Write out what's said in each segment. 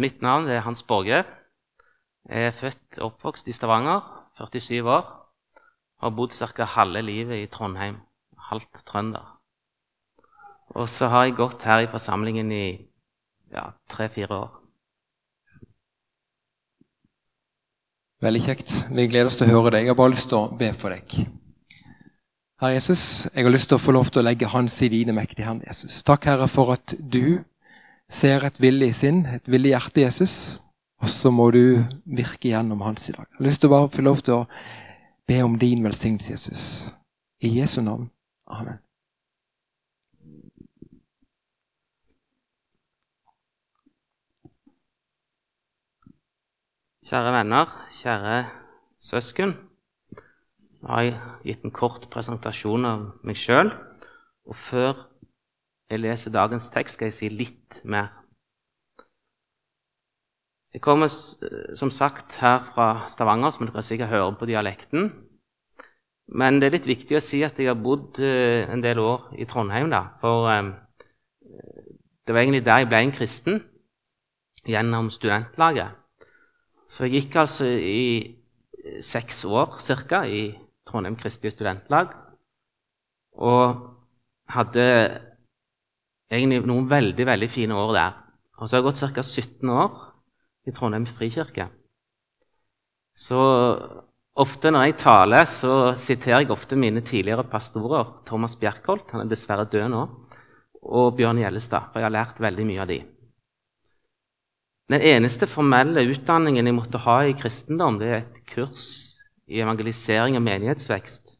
Mitt navn er Hans Borge. Jeg er født og oppvokst i Stavanger, 47 år. Har bodd ca. halve livet i Trondheim, halvt trønder. Og så har jeg gått her i forsamlingen i ja, tre-fire år. Veldig kjekt. Vi gleder oss til å høre deg. Jeg har bare lyst til å be for deg. Herre Jesus, jeg har lyst til å få lov til å legge hans i dine mektige hender, Jesus. Takk, Herre, for at du ser et villig sinn, et villig hjerte, Jesus. Og så må du virke gjennom hans i dag. Jeg har lyst til å bare få lov til å be om din velsignelse, Jesus. I Jesu navn. Amen. Kjære venner, kjære søsken. Nå har jeg gitt en kort presentasjon av meg sjøl. Og før jeg leser dagens tekst, skal jeg si litt mer. Jeg kommer som sagt her fra Stavanger, som dere sikkert hører på dialekten. Men det er litt viktig å si at jeg har bodd eh, en del år i Trondheim. da, For eh, det var egentlig der jeg ble en kristen, gjennom studentlaget. Så jeg gikk altså i seks år ca. i Trondheim Kristelige Studentlag. Og hadde egentlig noen veldig veldig fine år der. Og så har jeg gått ca. 17 år i Trondheim frikirke. Så ofte når jeg taler, så siterer jeg ofte mine tidligere pastorer. Thomas Bjerkholt, han er dessverre død nå, og Bjørn Gjellestad. For jeg har lært veldig mye av de. Den eneste formelle utdanningen jeg måtte ha i kristendom, det er et kurs i evangelisering og menighetsvekst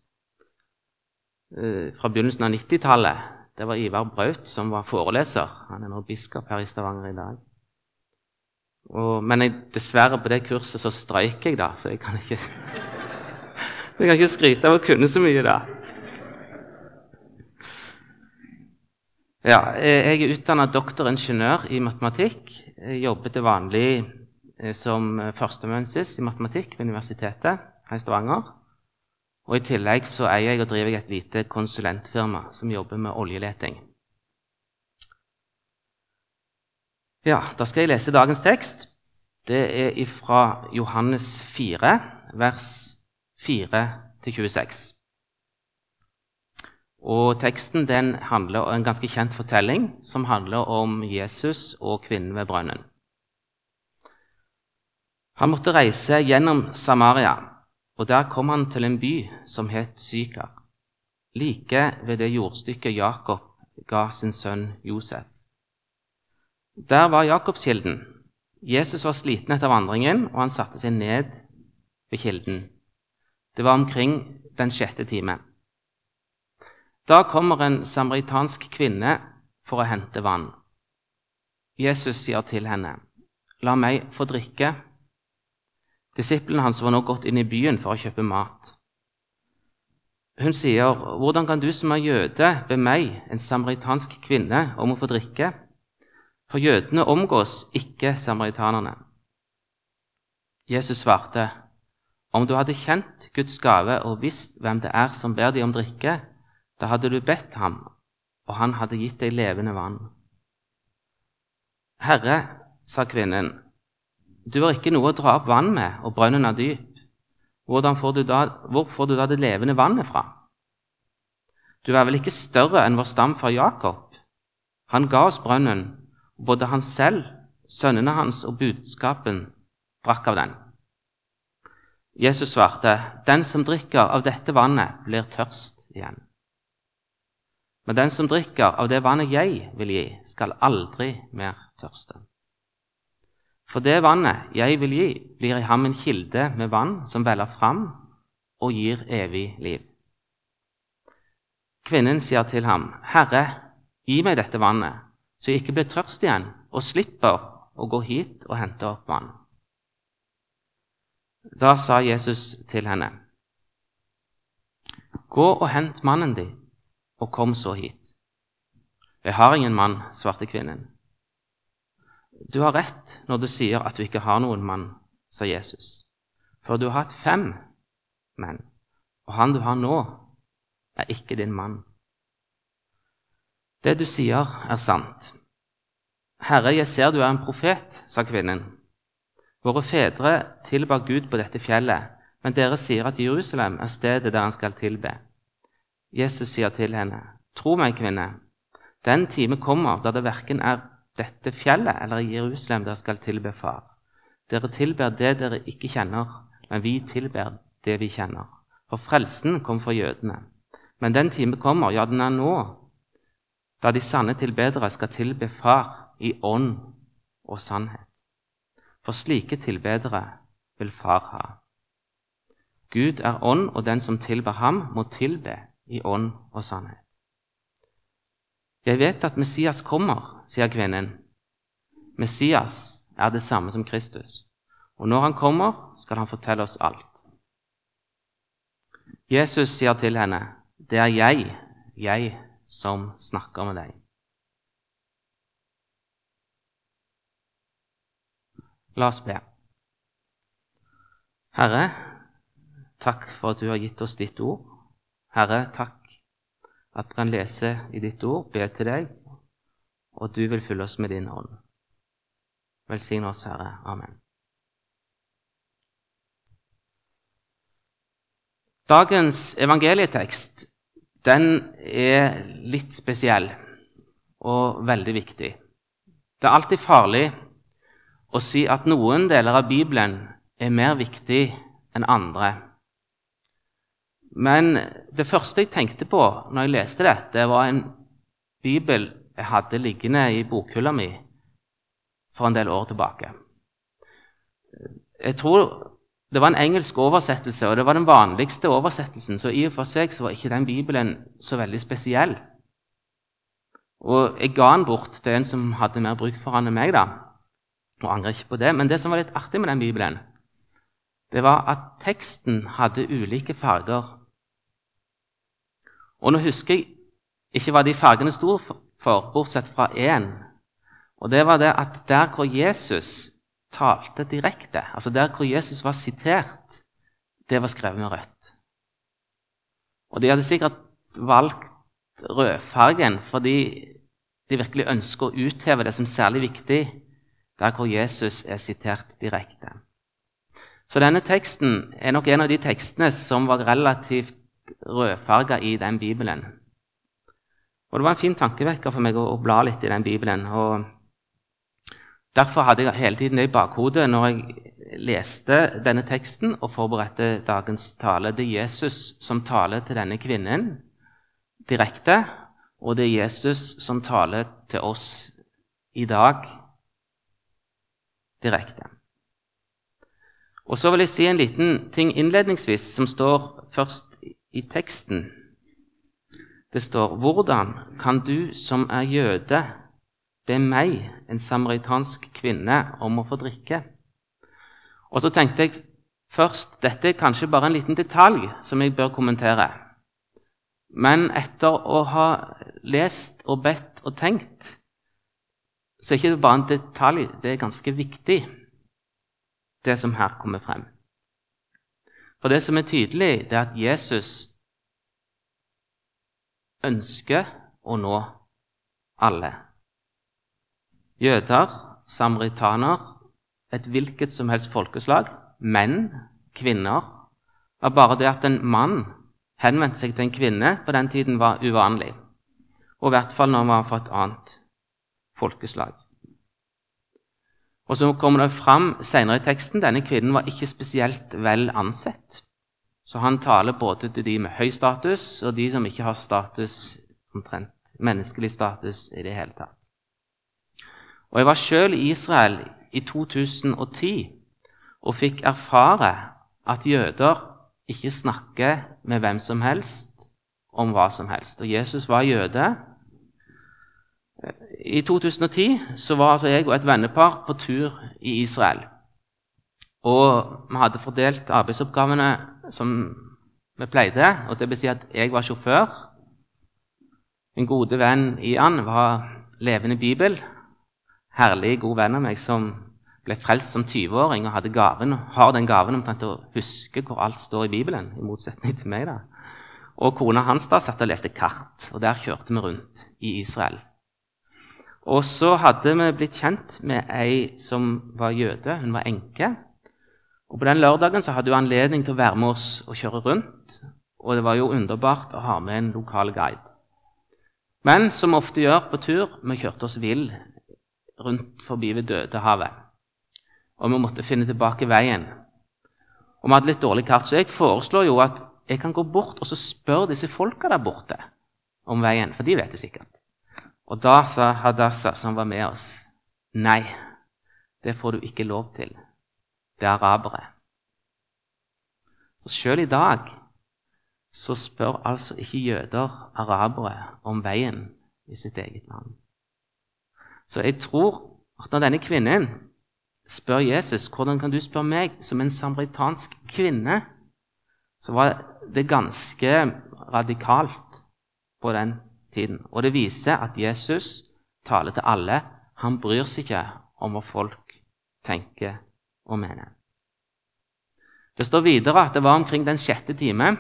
eh, fra begynnelsen av 90-tallet. Det var Ivar Braut som var foreleser. Han er nå biskop her i Stavanger i dag. Og, men jeg, dessverre, på det kurset så strøyk jeg, da, så jeg kan ikke Jeg kan ikke skryte av å kunne så mye, da. Ja, jeg er utdanna doktoringeniør i matematikk. Jeg jobber til vanlig eh, som førsteamanuensis i matematikk ved Universitetet her i Stavanger. Og I tillegg så eier jeg og driver jeg et lite konsulentfirma som jobber med oljeleting. Ja, Da skal jeg lese dagens tekst. Det er fra Johannes 4, vers 4-26. Og Teksten den handler om en ganske kjent fortelling som handler om Jesus og kvinnen ved brønnen. Han måtte reise gjennom Samaria, og der kom han til en by som het Sykar, like ved det jordstykket Jakob ga sin sønn Josef. Der var Jakobskilden. Jesus var sliten etter vandringen, og han satte seg ned ved kilden. Det var omkring den sjette time. Da kommer en samaritansk kvinne for å hente vann. Jesus sier til henne, 'La meg få drikke.' Disiplene hans var nå gått inn i byen for å kjøpe mat. Hun sier, 'Hvordan kan du som er jøde, be meg, en samaritansk kvinne, om å få drikke?' For jødene omgås ikke samaritanerne. Jesus svarte, 'Om du hadde kjent Guds gave og visst hvem det er som ber deg om drikke,' Da hadde du bedt ham, og han hadde gitt deg levende vann. Herre, sa kvinnen, du har ikke noe å dra opp vann med, og brønnen er dyp. Får da, hvor får du da det levende vannet fra? Du er vel ikke større enn vår stamfar Jakob? Han ga oss brønnen, og både han selv, sønnene hans og budskapen drakk av den. Jesus svarte, Den som drikker av dette vannet, blir tørst igjen. Men den som drikker av det vannet jeg vil gi, skal aldri mer tørste. For det vannet jeg vil gi, blir i ham en kilde med vann som veller fram og gir evig liv. Kvinnen sier til ham, Herre, gi meg dette vannet, så jeg ikke blir tørst igjen og slipper å gå hit og hente opp vann. Da sa Jesus til henne, Gå og hent mannen din og kom så hit. Jeg har ingen mann, svarte kvinnen. Du har rett når du sier at du ikke har noen mann, sa Jesus. For du har hatt fem menn, og han du har nå, er ikke din mann. Det du sier, er sant. Herre, jeg ser du er en profet, sa kvinnen. Våre fedre tilba Gud på dette fjellet, men dere sier at Jerusalem er stedet der han skal tilbe. Jesus sier til henne, Tro meg, kvinne, den time kommer da det verken er dette fjellet eller Jerusalem dere skal tilbe Far. Dere tilber det dere ikke kjenner, men vi tilber det vi kjenner. For frelsen kom fra jødene. Men den time kommer, ja, den er nå, da de sanne tilbedere skal tilbe Far i ånd og sannhet. For slike tilbedere vil Far ha. Gud er ånd, og den som tilber ham, må tilbe i ånd og sannhet. Jeg vet at Messias kommer, sier kvinnen. Messias er det samme som Kristus, og når han kommer, skal han fortelle oss alt. Jesus sier til henne, 'Det er jeg, jeg som snakker med deg'. La oss be. Herre, takk for at du har gitt oss ditt ord. Herre, takk at vi kan lese i ditt ord, be til deg, og du vil fylle oss med din ånd. Velsign oss, Herre. Amen. Dagens evangelietekst den er litt spesiell og veldig viktig. Det er alltid farlig å si at noen deler av Bibelen er mer viktig enn andre. Men det første jeg tenkte på når jeg leste dette, var en bibel jeg hadde liggende i bokhylla mi for en del år tilbake. Jeg tror det var en engelsk oversettelse, og det var den vanligste oversettelsen, så i og for seg var ikke den bibelen så veldig spesiell. Og jeg ga den bort til en som hadde mer bruk for den enn meg, da. Og angrer ikke på det. Men det som var litt artig med den bibelen, det var at teksten hadde ulike farger. Og nå husker jeg ikke hva de fargene sto for, bortsett fra én. Og det var det at der hvor Jesus talte direkte. Altså Der hvor Jesus var sitert, det var skrevet med rødt. Og de hadde sikkert valgt rødfargen fordi de virkelig ønsker å utheve det som særlig viktig der hvor Jesus er sitert direkte. Så denne teksten er nok en av de tekstene som var relativt rødfarga i den bibelen. Og Det var en fin tankevekker for meg å, å bla litt i den bibelen. og Derfor hadde jeg hele tiden det i bakhodet når jeg leste denne teksten og forberedte dagens tale. Det er Jesus som taler til denne kvinnen direkte, og det er Jesus som taler til oss i dag direkte. Og Så vil jeg si en liten ting innledningsvis som står først i teksten. Det står 'Hvordan kan du som er jøde' Be meg, en samaritansk kvinne, om å få drikke. Og så tenkte jeg først dette er kanskje bare en liten detalj som jeg bør kommentere. Men etter å ha lest og bedt og tenkt, så er det ikke bare en detalj. Det er ganske viktig, det som her kommer frem. For det som er tydelig, det er at Jesus ønsker å nå alle jøder, samaritaner, et hvilket som helst folkeslag, menn, kvinner. var bare det at en mann henvendte seg til en kvinne på den tiden, var uvanlig. Og i hvert fall når han var fra et annet folkeslag. Og så kommer det fram senere i teksten denne kvinnen var ikke spesielt vel ansett. Så han taler både til de med høy status og de som ikke har status, omtrent menneskelig status i det hele tatt. Og Jeg var sjøl i Israel i 2010 og fikk erfare at jøder ikke snakker med hvem som helst om hva som helst. Og Jesus var jøde. I 2010 så var altså jeg og et vennepar på tur i Israel. Og vi hadde fordelt arbeidsoppgavene som vi pleide. og det vil si at jeg var sjåfør. Min gode venn Ian var levende bibel herlig, god venn av meg som ble frelst som 20-åring og hadde gaven, har den gaven omtrent å huske hvor alt står i Bibelen, i motsetning til meg. da. Og kona hans da satt og leste kart, og der kjørte vi rundt i Israel. Og så hadde vi blitt kjent med ei som var jøde. Hun var enke. Og På den lørdagen så hadde hun anledning til å være med oss og kjøre rundt. Og det var jo underbart å ha med en lokal guide. Men som vi ofte gjør på tur, vi kjørte oss vill rundt forbi ved Dødehavet. Og vi måtte finne tilbake veien. Og vi hadde litt dårlig kart, så jeg foreslår jo at jeg kan gå bort og så spørre disse folka der borte om veien, for de vet det sikkert. Og da sa Hadassah, som var med oss, nei, det får du ikke lov til. Det er arabere. Så sjøl i dag så spør altså ikke jøder arabere om veien i sitt eget land. Så jeg tror at når denne kvinnen spør Jesus hvordan kan du spørre meg som en samaritansk kvinne, så var det ganske radikalt på den tiden. Og det viser at Jesus taler til alle. Han bryr seg ikke om hva folk tenker og mener. Det står videre at det var omkring den sjette time,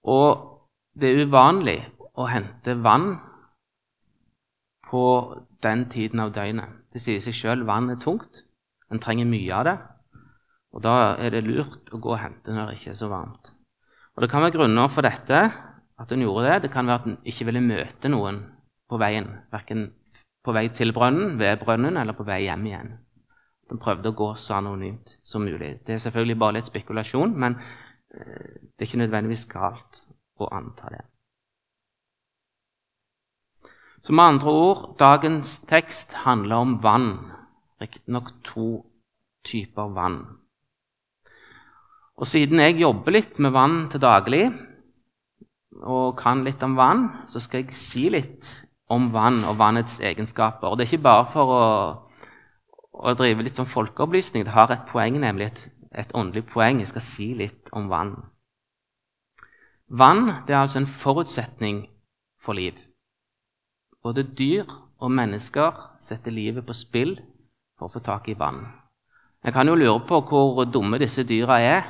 og det er uvanlig å hente vann på den tiden av døgnet. Det sier seg sjøl vann er tungt. En trenger mye av det. Og Da er det lurt å gå og hente når det ikke er så varmt. Og Det kan være grunner for dette, at hun gjorde det. Det kan være at hun ikke ville møte noen på veien. Verken på vei til brønnen, ved brønnen, eller på vei hjem igjen. Hun prøvde å gå så anonymt som mulig. Det er selvfølgelig bare litt spekulasjon, men eh, det er ikke nødvendigvis galt å anta det. Så med andre ord, dagens tekst handler om vann. Riktignok to typer vann. Og siden jeg jobber litt med vann til daglig, og kan litt om vann, så skal jeg si litt om vann og vannets egenskaper. Og det er ikke bare for å å drive litt sånn folkeopplysning. Det har et poeng, nemlig et, et åndelig poeng. Jeg skal si litt om vann. Vann det er altså en forutsetning for liv. Både dyr og mennesker setter livet på spill for å få tak i vann. Jeg kan jo lure på hvor dumme disse dyra er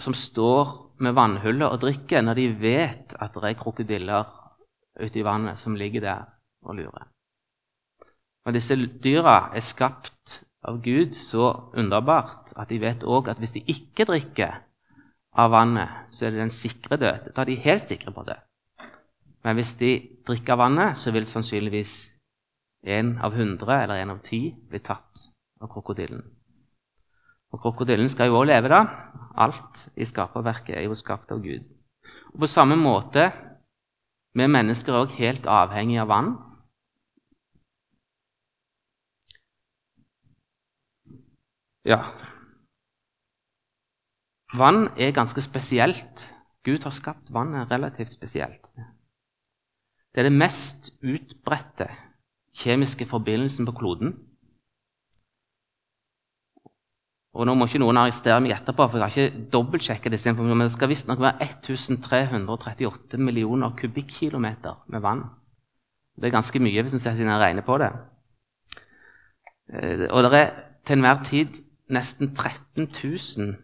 som står med vannhullet og drikker når de vet at det er krokodiller ute i vannet som ligger der og lurer. Og disse dyra er skapt av Gud så underbart at de vet òg at hvis de ikke drikker av vannet, så er det den sikre død. Da er de helt sikre på det. Men hvis de drikker av vannet, så vil sannsynligvis en av hundre eller en av ti bli tatt av krokodillen. Og krokodillen skal jo òg leve, da. Alt i skaperverket er jo skapt av Gud. Og På samme måte vi mennesker er òg helt avhengige av vann. Ja. Vann er ganske spesielt. Gud har skapt vannet relativt spesielt. Det er det mest utbredte kjemiske forbindelsen på kloden. Og Nå må ikke noen arrestere meg etterpå, for jeg har ikke dobbeltsjekka disse informasjonene, men det skal visstnok være 1338 millioner kubikkilometer med vann. Det er ganske mye hvis en setter seg regner på det. Eh, og det er til enhver tid nesten 13 000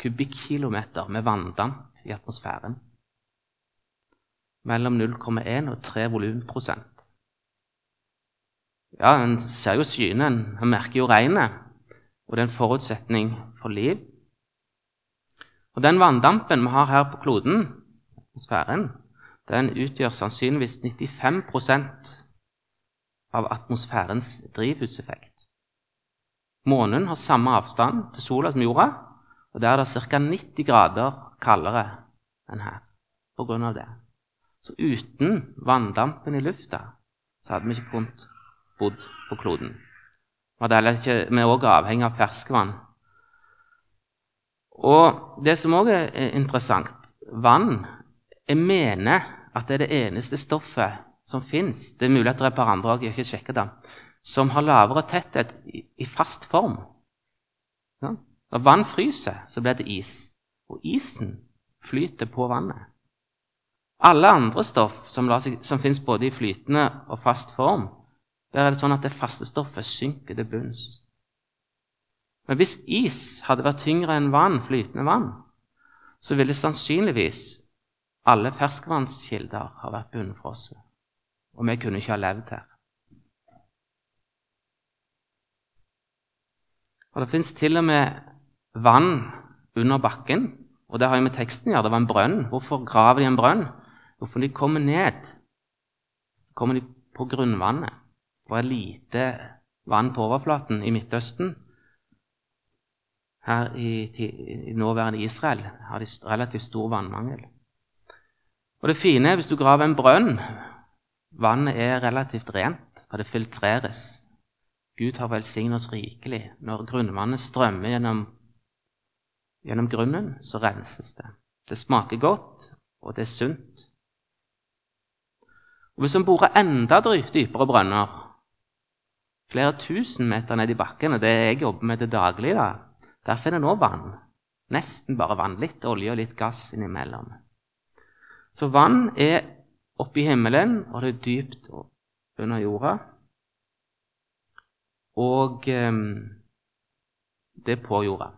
kubikkilometer med vanndamp i atmosfæren. Mellom 0,1 og 3 volumprosent. Ja, en ser jo skyene, en merker jo regnet, og det er en forutsetning for liv. Og Den vanndampen vi har her på kloden, atmosfæren, den utgjør sannsynligvis 95% av atmosfærens drivhuseffekt. Månen har samme avstand til sola som jorda, og der er det ca. 90 grader kaldere enn her pga. det. Så uten vanndampen i lufta så hadde vi ikke kunnet bodd på kloden. Vi er òg avhengig av ferskvann. Og det som òg er interessant vann Jeg mener at det er det eneste stoffet som fins. Det er mulig at det er et andre òg, jeg har ikke sjekket det som har lavere tetthet i fast form. Ja? Når vann fryser, så blir det is. Og isen flyter på vannet. Alle andre stoff som, seg, som fins både i flytende og fast form, der er det sånn at det faste stoffet synker til bunns. Men hvis is hadde vært tyngre enn vann, flytende vann, så ville sannsynligvis alle ferskvannskilder ha vært bunnfrosset. og vi kunne ikke ha levd her. Og Det fins til og med vann under bakken, og det har jo med teksten å gjøre. Det var en brønn. Hvorfor graver de en brønn? Hvorfor de kommer ned? kommer de på grunnvannet. Var lite vann på overflaten i Midtøsten. Her i, i nåværende Israel har de relativt stor vannmangel. Og Det fine er hvis du graver en brønn Vannet er relativt rent, for det filtreres. Gud har velsignet oss rikelig. Når grunnvannet strømmer gjennom, gjennom grunnen, så renses det. Det smaker godt, og det er sunt. Og Hvis en borer enda dypere brønner, flere tusen meter ned i bakken, og det jeg jobber med til daglig, da, der finner nå vann. Nesten bare vann. Litt olje og litt gass innimellom. Så vann er oppe i himmelen, og det er dypt under jorda. Og eh, det er på jorda.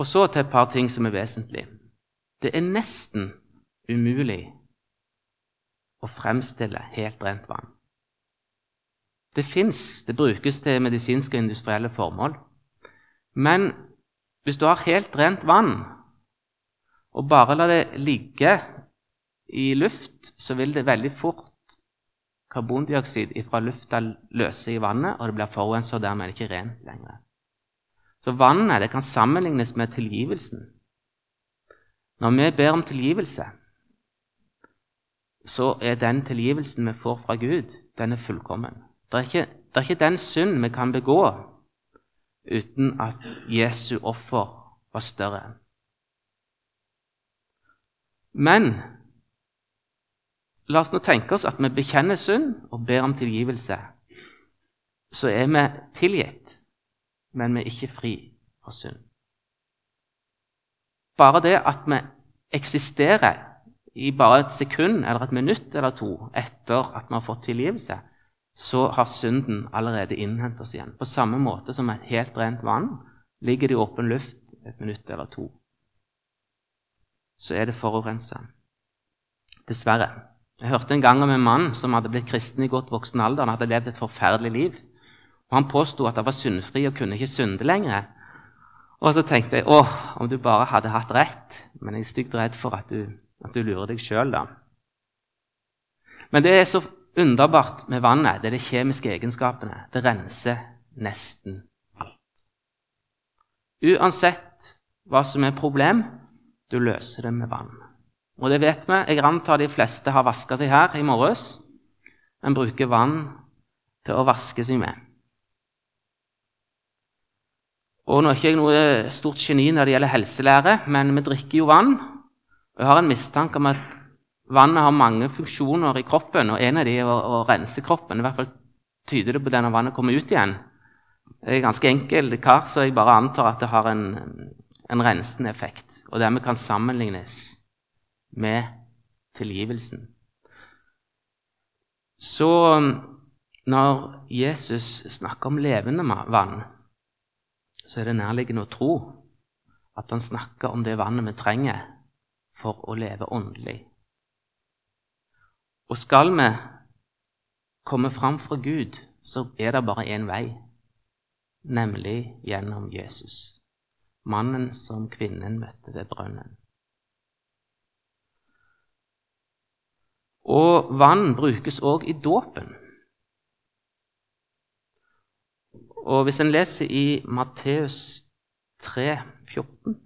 Og så til et par ting som er vesentlige. Det er nesten umulig å fremstille helt rent vann. Det fins, det brukes til medisinske og industrielle formål. Men hvis du har helt rent vann og bare lar det ligge i luft, så vil det veldig fort karbondioksid fra lufta løse i vannet, og det blir forurensa, og dermed er ikke rent lenger. Så vannet kan sammenlignes med tilgivelsen. Når vi ber om tilgivelse, så er den tilgivelsen vi får fra Gud, den er fullkommen. Det er ikke, det er ikke den synd vi kan begå uten at Jesu offer var større. Men la oss nå tenke oss at vi bekjenner synd og ber om tilgivelse. Så er vi tilgitt, men vi er ikke fri for synd. Bare det at vi eksisterer i bare et sekund eller et minutt eller to etter at vi har fått tilgivelse, så har synden allerede innhentet oss igjen. På samme måte som et helt rent vann ligger det i åpen luft et minutt eller to. Så er det forurensa. Dessverre. Jeg hørte en gang om en mann som hadde blitt kristen i godt voksen alder. Han hadde levd et forferdelig liv. Og Han påsto at han var syndfri og kunne ikke synde lenger. Og så tenkte jeg åh, om du bare hadde hatt rett. Men jeg er stygt redd for at du at du lurer deg sjøl, da. Men det er så underbart med vannet. Det er de kjemiske egenskapene. Det renser nesten alt. Uansett hva som er problem, du løser det med vann. Og det vet vi. Jeg antar de fleste har vaska seg her i morges. En bruker vann til å vaske seg med. Og Nå er ikke jeg noe stort geni når det gjelder helselære, men vi drikker jo vann. Og Jeg har en mistanke om at vannet har mange funksjoner i kroppen, og en av dem er å, å rense kroppen. I hvert fall tyder det på det når vannet kommer ut igjen. Det er ganske enkel kar, så jeg bare antar at det har en, en rensende effekt. Og dermed kan sammenlignes med tilgivelsen. Så når Jesus snakker om levende vann, så er det nærliggende å tro at han snakker om det vannet vi trenger for å leve åndelig. Og skal vi komme fram fra Gud, så er det bare én vei, nemlig gjennom Jesus, mannen som kvinnen møtte ved brønnen. Og vann brukes òg i dåpen. Og hvis en leser i Matteus 3, 14,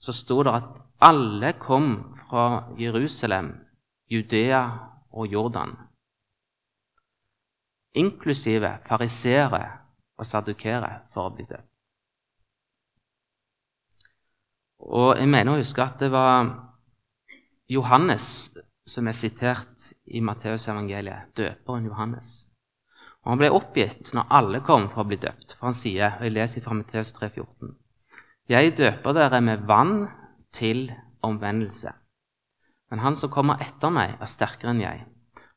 så står det at alle kom fra Jerusalem, Judea og Jordan, inklusive farisere og sadukere, for å bli døpt. Og jeg mener å huske at det var Johannes som er sitert i Matteusevangeliet, døperen Johannes. Og Han ble oppgitt når alle kom for å bli døpt, for han sier, og jeg leser fra Matteus 3,14.: Jeg døper dere med vann til omvendelse. Men han som kommer etter meg, er sterkere enn jeg,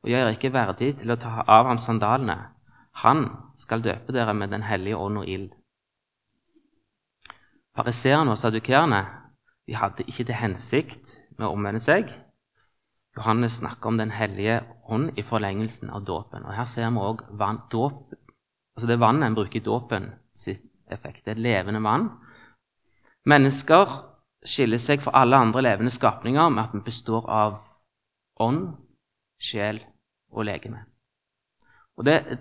og jeg er ikke verdig til å ta av ham sandalene. Han skal døpe dere med Den hellige ånd og ild. Pariserene og sadukerene de hadde ikke til hensikt med å omvende seg, Johannes snakker om Den hellige ånd i forlengelsen av dåpen. Og Her ser vi òg Altså det vannet en bruker i dåpen, sitt effekt. Det er levende vann. Mennesker skiller seg fra alle andre levende skapninger med at vi består av ånd, sjel og legeme. Og det,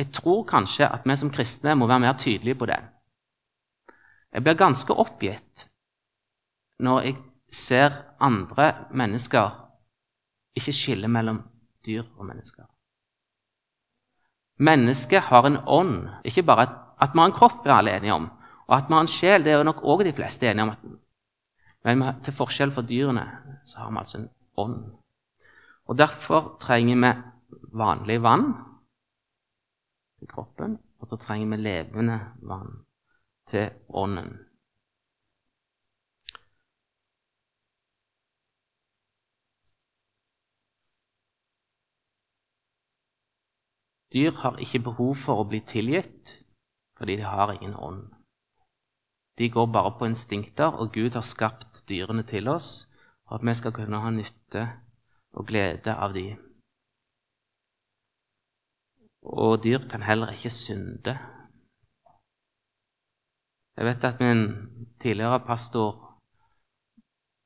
Jeg tror kanskje at vi som kristne må være mer tydelige på det. Jeg blir ganske oppgitt når jeg ser andre mennesker ikke skille mellom dyr og mennesker. Mennesket har en ånd. Ikke bare at, vi har en kropp, er alle enige om. Og at vi har en sjel, det er nok òg de fleste enige om. Men til forskjell fra dyrene så har vi altså en ånd. Og Derfor trenger vi vanlig vann til kroppen, og så trenger vi levende vann til ånden. Dyr har ikke behov for å bli tilgitt fordi de har ingen ånd. De går bare på instinkter, og Gud har skapt dyrene til oss for at vi skal kunne ha nytte og glede av dem. Og dyr kan heller ikke synde. Jeg vet at min tidligere pastor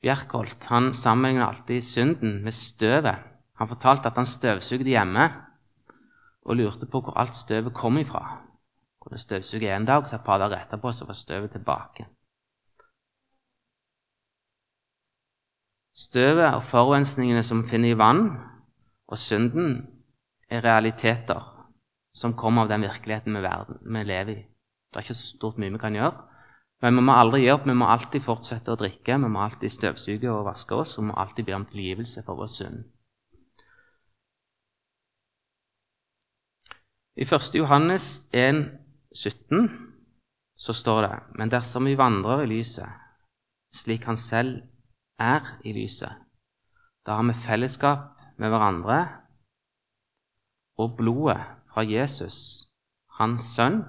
Bjerkholt han sammenligner alltid synden med støvet. Han fortalte at han støvsugde hjemme og lurte på hvor alt støvet kom ifra. Kunne støvsuge en dag, så et par dager etterpå så var støvet tilbake. Støvet og forurensningene som finner i vann, og synden, er realiteter som kommer av den virkeligheten vi lever i. Det er ikke så stort mye vi kan gjøre. Men vi må aldri gi opp. Vi må alltid fortsette å drikke, vi må alltid støvsuge og vaske oss, vi må alltid be om tilgivelse for vår synd. I 1. Johannes 1, 17 så står det Men dersom vi vandrer i lyset, slik Han selv er i lyset, da har vi fellesskap med hverandre, og blodet fra Jesus, Hans Sønn,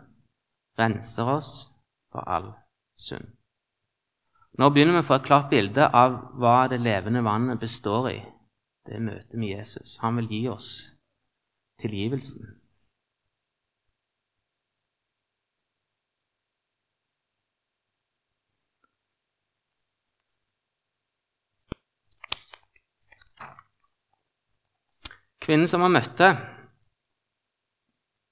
renser oss for all synd. Nå begynner vi å få et klart bilde av hva det levende vannet består i. Det møtet med Jesus. Han vil gi oss tilgivelsen. Kvinnen som han møtte,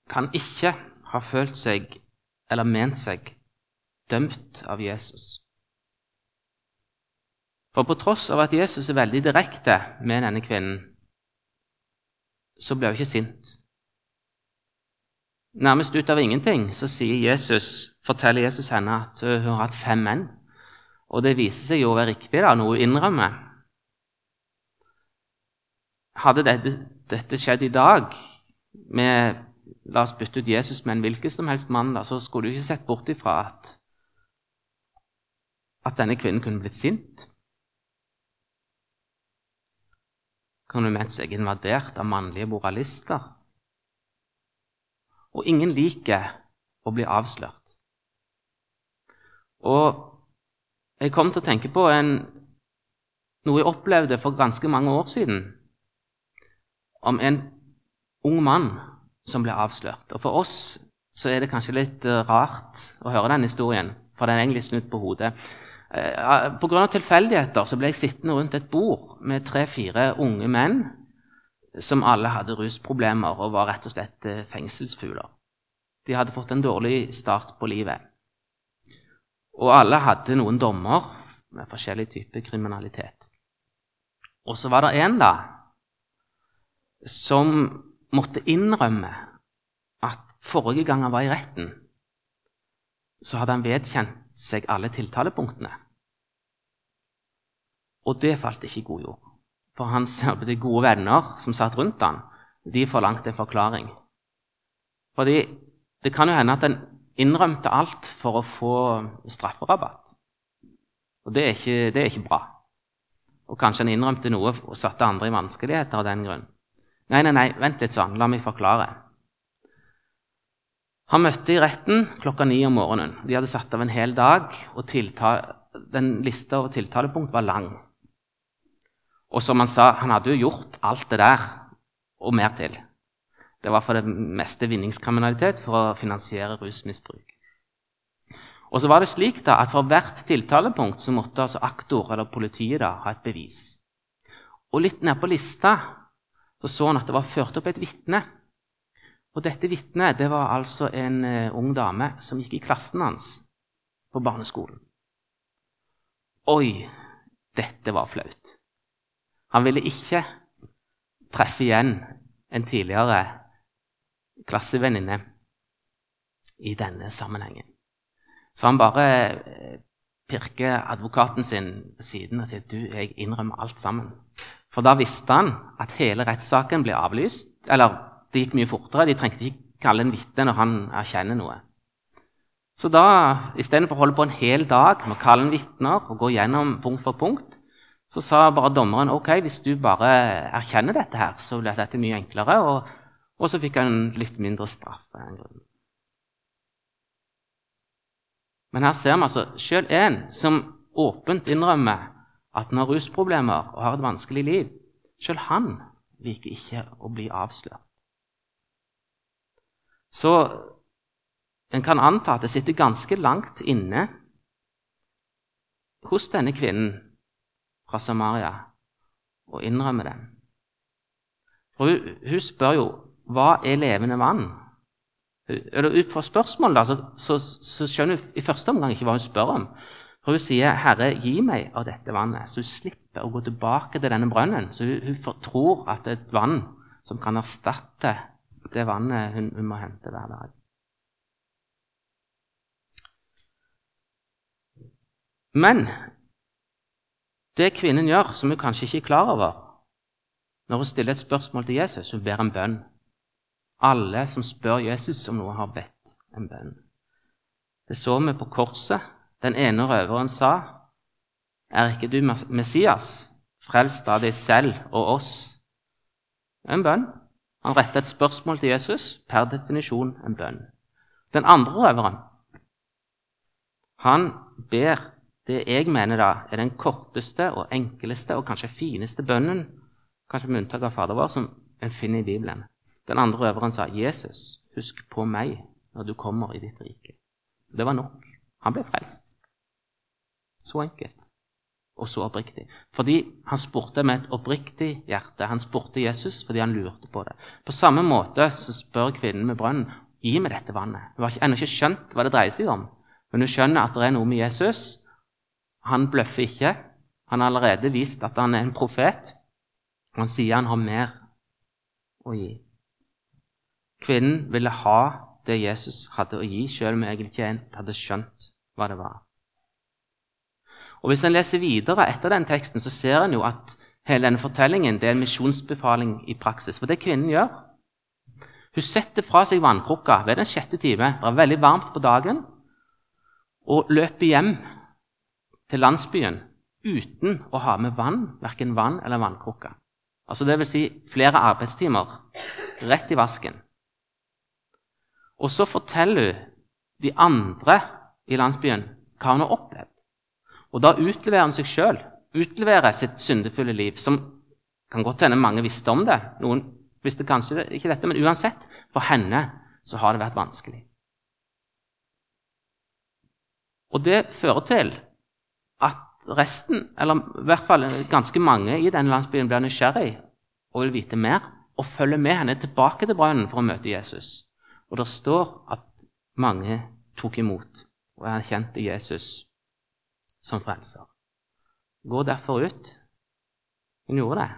kan ikke ha følt seg eller ment seg dømt av Jesus. For på tross av at Jesus er veldig direkte med denne kvinnen, så ble hun ikke sint. Nærmest ut av ingenting så Jesus, forteller Jesus henne at hun har hatt fem menn. Og det viser seg jo å være riktig, da, noe hun innrømmer. Hadde dette dette skjedde i dag med La oss bytte ut Jesus med en hvilken som helst mann, da, så skulle du ikke sett bort ifra at, at denne kvinnen kunne blitt sint. Kunne ment seg invadert av mannlige moralister. Og ingen liker å bli avslørt. Og jeg kom til å tenke på en, noe jeg opplevde for ganske mange år siden om en ung mann som ble avslørt. Og For oss så er det kanskje litt uh, rart å høre den historien, for den er egentlig snudd på hodet. Uh, Pga. tilfeldigheter så ble jeg sittende rundt et bord med tre-fire unge menn som alle hadde rusproblemer og var rett og slett fengselsfugler. De hadde fått en dårlig start på livet. Og alle hadde noen dommer med forskjellig type kriminalitet. Og så var det da, som måtte innrømme at forrige gang han var i retten, så hadde han vedkjent seg alle tiltalepunktene. Og det falt ikke i god jord. For hans gode venner som satt rundt han, de forlangte en forklaring. Fordi det kan jo hende at en innrømte alt for å få strafferabatt. Og det er ikke, det er ikke bra. Og kanskje han innrømte noe og satte andre i vanskeligheter av den grunn. Nei, nei, nei, vent litt sånn. La meg forklare. Han møtte i retten klokka ni om morgenen. De hadde satt av en hel dag, og den lista over tiltalepunkt var lang. Og som han sa, han hadde jo gjort alt det der og mer til. Det var for det meste vinningskriminalitet for å finansiere rusmisbruk. Og så var det slik da, at For hvert tiltalepunkt så måtte altså aktor eller politiet da, ha et bevis. Og Litt ned på lista så, så han at det var ført opp et vitne. Og Dette vitnet det var altså en uh, ung dame som gikk i klassen hans på barneskolen. Oi, dette var flaut. Han ville ikke treffe igjen en tidligere klassevenninne i denne sammenhengen. Så han bare eh, pirker advokaten sin på siden og sier du, jeg innrømmer alt sammen. For da visste han at hele rettssaken ble avlyst. Eller det gikk mye fortere. De trengte ikke kalle en vitne når han erkjenner noe. Så da, istedenfor å holde på en hel dag med å kalle en vitner og gå gjennom punkt for punkt, så sa bare dommeren ok, hvis du bare erkjenner dette, her, så blir dette mye enklere. Og, og så fikk han litt mindre straff. Men her ser vi altså selv en som åpent innrømmer at han har rusproblemer og har et vanskelig liv. Selv han liker ikke å bli avslørt. Så en kan anta at det sitter ganske langt inne hos denne kvinnen fra Samaria og innrømme den. For hun, hun, spør jo hva er levende vann. Eller Ut fra spørsmålet så, så, så, skjønner hun i første omgang ikke hva hun spør om. For Hun sier 'Herre, gi meg av dette vannet', så hun slipper å gå tilbake til denne brønnen. Så hun, hun tror at det er et vann som kan erstatte det vannet hun, hun må hente hver dag. Men det kvinnen gjør, som hun kanskje ikke er klar over når hun stiller et spørsmål til Jesus, hun ber en bønn. Alle som spør Jesus om noe, har bedt en bønn. Det så vi på korset. Den ene røveren sa, 'Er ikke du Messias, frelst av deg selv og oss?' En bønn. Han rettet et spørsmål til Jesus, per definisjon en bønn. Den andre røveren han ber det jeg mener da er den korteste og enkleste og kanskje fineste bønnen, kanskje med unntak av Fader vår, som en finner i Bibelen. Den andre røveren sa, 'Jesus, husk på meg når du kommer i ditt rike.' Det var nok. Han ble frelst. Så enkelt og så oppriktig. Fordi han spurte med et oppriktig hjerte. Han spurte Jesus fordi han lurte på det. På samme måte så spør kvinnen med brønnen, 'Gi meg dette vannet.' Hun har ennå ikke skjønt hva det dreier seg om, men hun skjønner at det er noe med Jesus han bløffer ikke. Han har allerede vist at han er en profet. Og han sier han har mer å gi. Kvinnen ville ha det Jesus hadde å gi, selv om egentlig ikke hadde skjønt hva det var. Og Hvis en leser videre etter den teksten, så ser en jo at hele denne fortellingen det er en misjonsbefaling i praksis. For det kvinnen gjør Hun setter fra seg vannkrukka ved den sjette time. Det er veldig varmt på dagen. Og løper hjem til landsbyen uten å ha med vann, verken vann eller vannkrukke. Altså vil si flere arbeidstimer rett i vasken. Og så forteller hun de andre i landsbyen hva hun har opplevd. Og da utleverer han seg sjøl, utleverer sitt syndefulle liv, som kan godt hende mange visste om det. Noen visste kanskje ikke dette, men uansett, for henne så har det vært vanskelig. Og det fører til at resten, eller i hvert fall ganske mange i denne landsbyen, blir nysgjerrig og vil vite mer og følger med henne tilbake til brønnen for å møte Jesus. Og det står at mange tok imot og erkjente Jesus som frelser. Gå derfor ut. Hun gjorde det.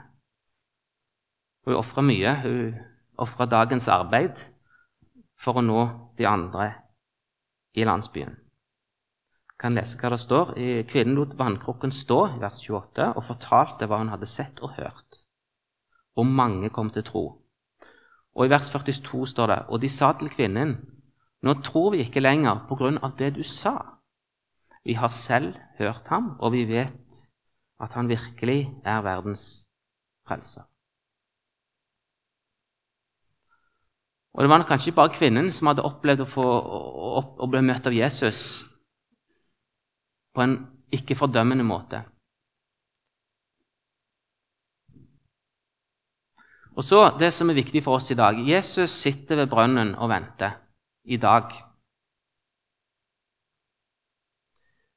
Hun ofra mye. Hun ofra dagens arbeid for å nå de andre i landsbyen kan lese hva det står. Kvinnen lot vannkrukken stå i vers 28 og fortalte hva hun hadde sett og hørt. Og mange kom til tro. Og i vers 42 står det Og de sa til kvinnen, nå tror vi ikke lenger på grunn av det du sa. Vi har selv hørt ham, og vi vet at han virkelig er verdens frelser. Og Det var kanskje bare kvinnen som hadde opplevd å, få, å, å bli møtt av Jesus på en ikke-fordømmende måte. Og så det som er viktig for oss i dag. Jesus sitter ved brønnen og venter i dag.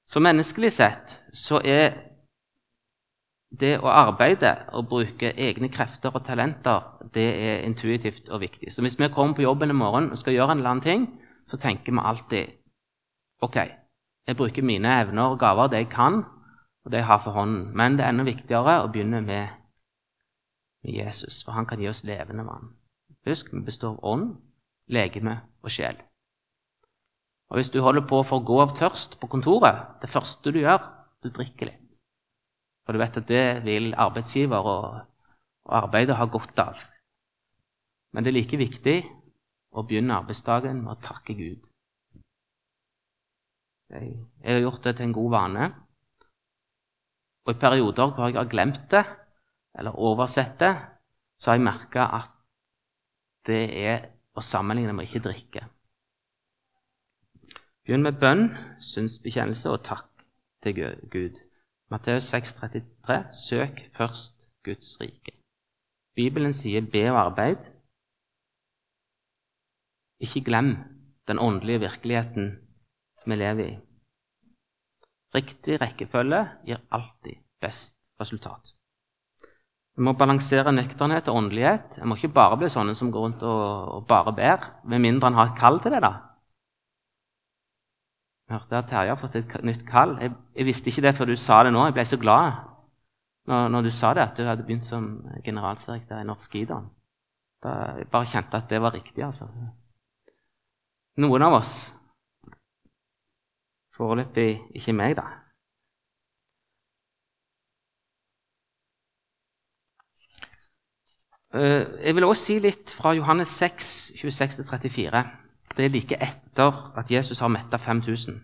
Så menneskelig sett så er det å arbeide og bruke egne krefter og talenter det er intuitivt og viktig. Så hvis vi kommer på jobben i morgen og skal gjøre en eller annen ting, så tenker vi alltid ok, jeg bruker mine evner og gaver, det jeg kan, og det jeg har for hånden. Men det er enda viktigere å begynne med, med Jesus, for han kan gi oss levende vann. Husk, vi består av ånd, legeme og sjel. Og Hvis du holder på å forgå av tørst på kontoret, det første du gjør, du drikker litt. For du vet at det vil arbeidsgiver og, og arbeidet ha godt av. Men det er like viktig å begynne arbeidsdagen med å takke Gud. Jeg har gjort det til en god vane. Og i perioder hvor jeg har glemt det eller oversett det, så har jeg merka at det er å sammenligne med å ikke drikke. Begynn med bønn, synsbekjennelse og takk til Gud. Matteus 6,33.: Søk først Guds rike. Bibelen sier 'be og arbeid'. Ikke glem den åndelige virkeligheten vi lever i. Riktig rekkefølge gir alltid best resultat. Vi må balansere nøkternhet og åndelighet. Jeg må ikke bare bli sånne som går rundt og, og bare ber, med mindre en har et kall til det. da. Jeg hørte at Terje har fått et nytt kall. Jeg, jeg, visste ikke det før du sa det nå. Jeg ble så glad når, når du sa det, at du hadde begynt som generalsekretær i Norsk. Da jeg bare kjente at det var riktig, altså. Noen av oss Foreløpig ikke meg, da. Eh, jeg vil også si litt fra Johannes 6, 26-34 det er like etter at Jesus har metta 5000.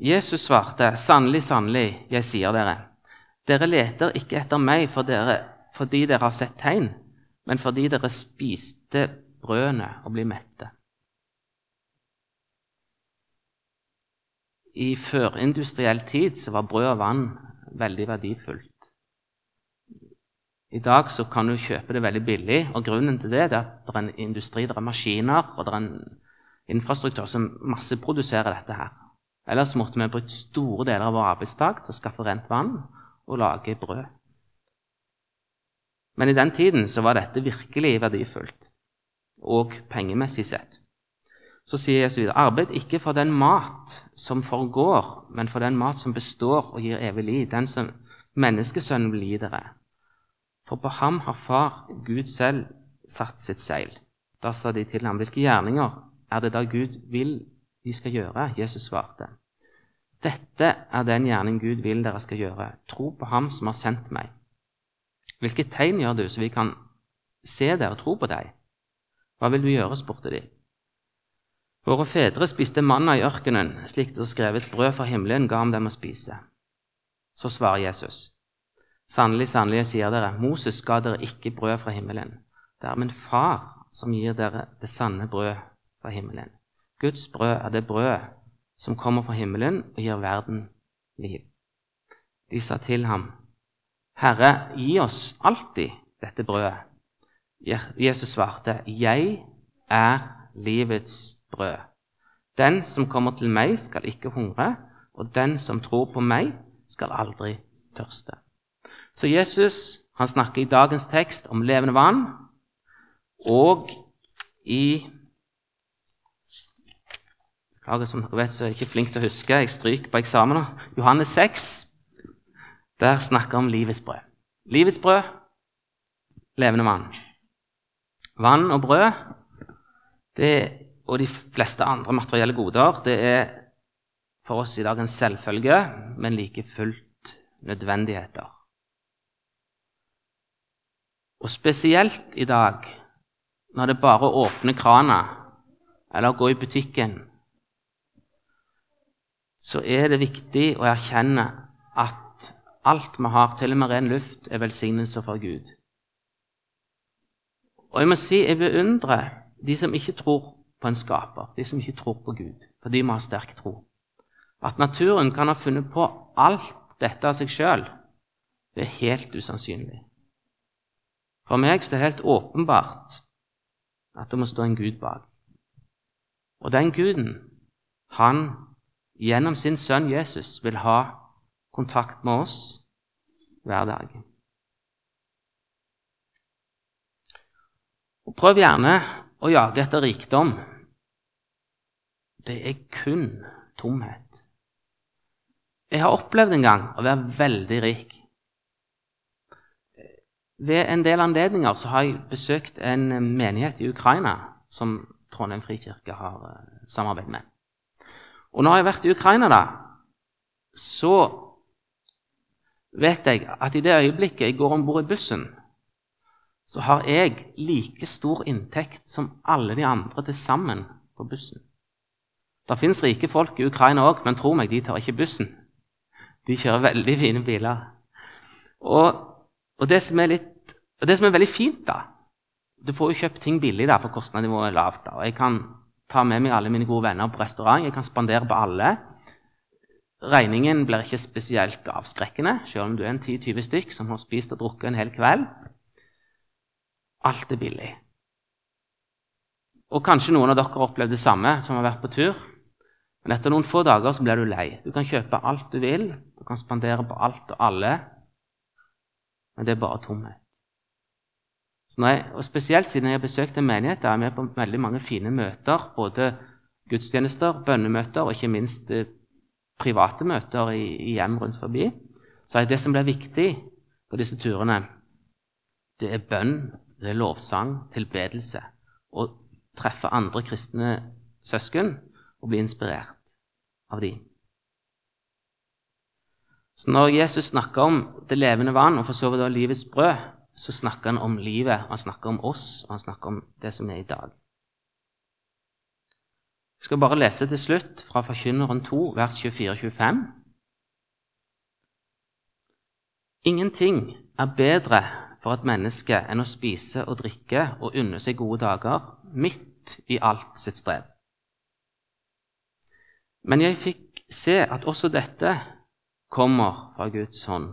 Jesus svarte, 'Sannelig, sannelig, jeg sier dere:" Dere leter ikke etter meg for dere, fordi dere har sett tegn, men fordi dere spiste brødene og ble mette. I førindustriell tid var brød og vann veldig verdifullt. I dag så kan du kjøpe det veldig billig, og grunnen til det er at det er en industri, det er maskiner og det er en infrastruktur som masseproduserer dette her. Ellers måtte vi brukt store deler av vår arbeidsdag til å skaffe rent vann og lage brød. Men i den tiden så var dette virkelig verdifullt, og pengemessig sett. Så sier Jesus videre.: Arbeid ikke for den mat som forgår, men for den mat som består og gir evig liv, den som menneskesønnen vil gi dere. For på ham har Far, Gud selv, satt sitt seil. Da sa de til ham, hvilke gjerninger er det da Gud vil de skal gjøre? Jesus svarte, dette er den gjerning Gud vil dere skal gjøre. Tro på Ham som har sendt meg. Hvilke tegn gjør du, så vi kan se dere tro på deg? Hva vil du gjøre? spurte de. Våre fedre spiste manna i ørkenen, slik det er skrevet brød fra himmelen ga ham dem å spise. Så svarer Jesus. Sannelig, sannelig, jeg sier dere, Moses ga dere ikke brød fra himmelen. Det er min far som gir dere det sanne brød fra himmelen. Guds brød er det brød som kommer fra himmelen og gir verden liv. De sa til ham, Herre, gi oss alltid dette brødet. Jesus svarte, Jeg er livets brød. Den som kommer til meg, skal ikke hungre, og den som tror på meg, skal aldri tørste. Så Jesus han snakker i dagens tekst om levende vann, og i Beklager, som dere vet, så er jeg ikke flink til å huske. Jeg stryker på eksamener. Johannes 6. Der snakker om livets brød. Livets brød, levende vann. Vann og brød det, og de fleste andre materielle goder det er for oss i dag en selvfølge, men like fullt nødvendigheter. Og spesielt i dag, når det bare er å åpne krana eller gå i butikken, så er det viktig å erkjenne at alt vi har, til og med ren luft, er velsignelse fra Gud. Og jeg må si jeg beundrer de som ikke tror på en skaper, de som ikke tror på Gud, fordi vi har sterk tro. At naturen kan ha funnet på alt dette av seg sjøl, det er helt usannsynlig. For meg er det helt åpenbart at det må stå en Gud bak. Og den Guden, han gjennom sin sønn Jesus vil ha kontakt med oss hver dag. Og prøv gjerne å jage etter rikdom. Det er kun tomhet. Jeg har opplevd en gang å være veldig rik. Ved en del anledninger så har jeg besøkt en menighet i Ukraina som Trondheim frikirke har samarbeid samarbeidet med. Og når jeg har vært i Ukraina, da, så vet jeg at i det øyeblikket jeg går om bord i bussen, så har jeg like stor inntekt som alle de andre til sammen på bussen. Det fins rike folk i Ukraina òg, men tro meg, de tar ikke bussen. De kjører veldig fine biler. Og, og, det, som litt, og det som er veldig fint, da Du får jo kjøpt ting billig, da, for kostnadsnivået er lavt. da, og Jeg kan ta med meg alle mine gode venner på restaurant. Jeg kan spandere på alle. Regningen blir ikke spesielt avskrekkende, selv om du er en 10-20 stykk som har spist og drukket en hel kveld. Alt er billig. Og kanskje noen av dere har opplevd det samme, som har vært på tur. Men etter noen få dager så blir du lei. Du kan kjøpe alt du vil, du kan spandere på alt og alle, men det er bare tomhet. Jeg, og Spesielt siden jeg har besøkt en menighet der jeg er med på veldig mange fine møter, både gudstjenester, bønnemøter og ikke minst eh, private møter i, i hjem rundt forbi, så er det som blir viktig på disse turene, det er bønn, det er lovsang, tilbedelse. Å treffe andre kristne søsken og bli inspirert av dem. Så Når Jesus snakker om det levende vann og for så vidt livets brød, så snakker han om livet, han snakker om oss, og han snakker om det som er i dag. Jeg skal bare lese til slutt fra Forkynneren 2, vers 24-25. Ingenting er bedre for et menneske enn å spise og drikke og unne seg gode dager midt i alt sitt strev. Men jeg fikk se at også dette kommer fra Guds hånd.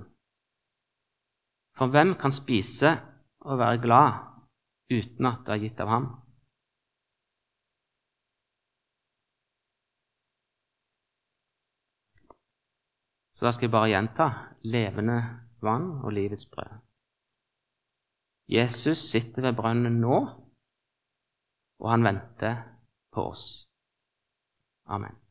For hvem kan spise og være glad uten at det er gitt av ham? Så da skal jeg bare gjenta levende vann og livets brød. Jesus sitter ved brønnen nå, og han venter på oss. Amen.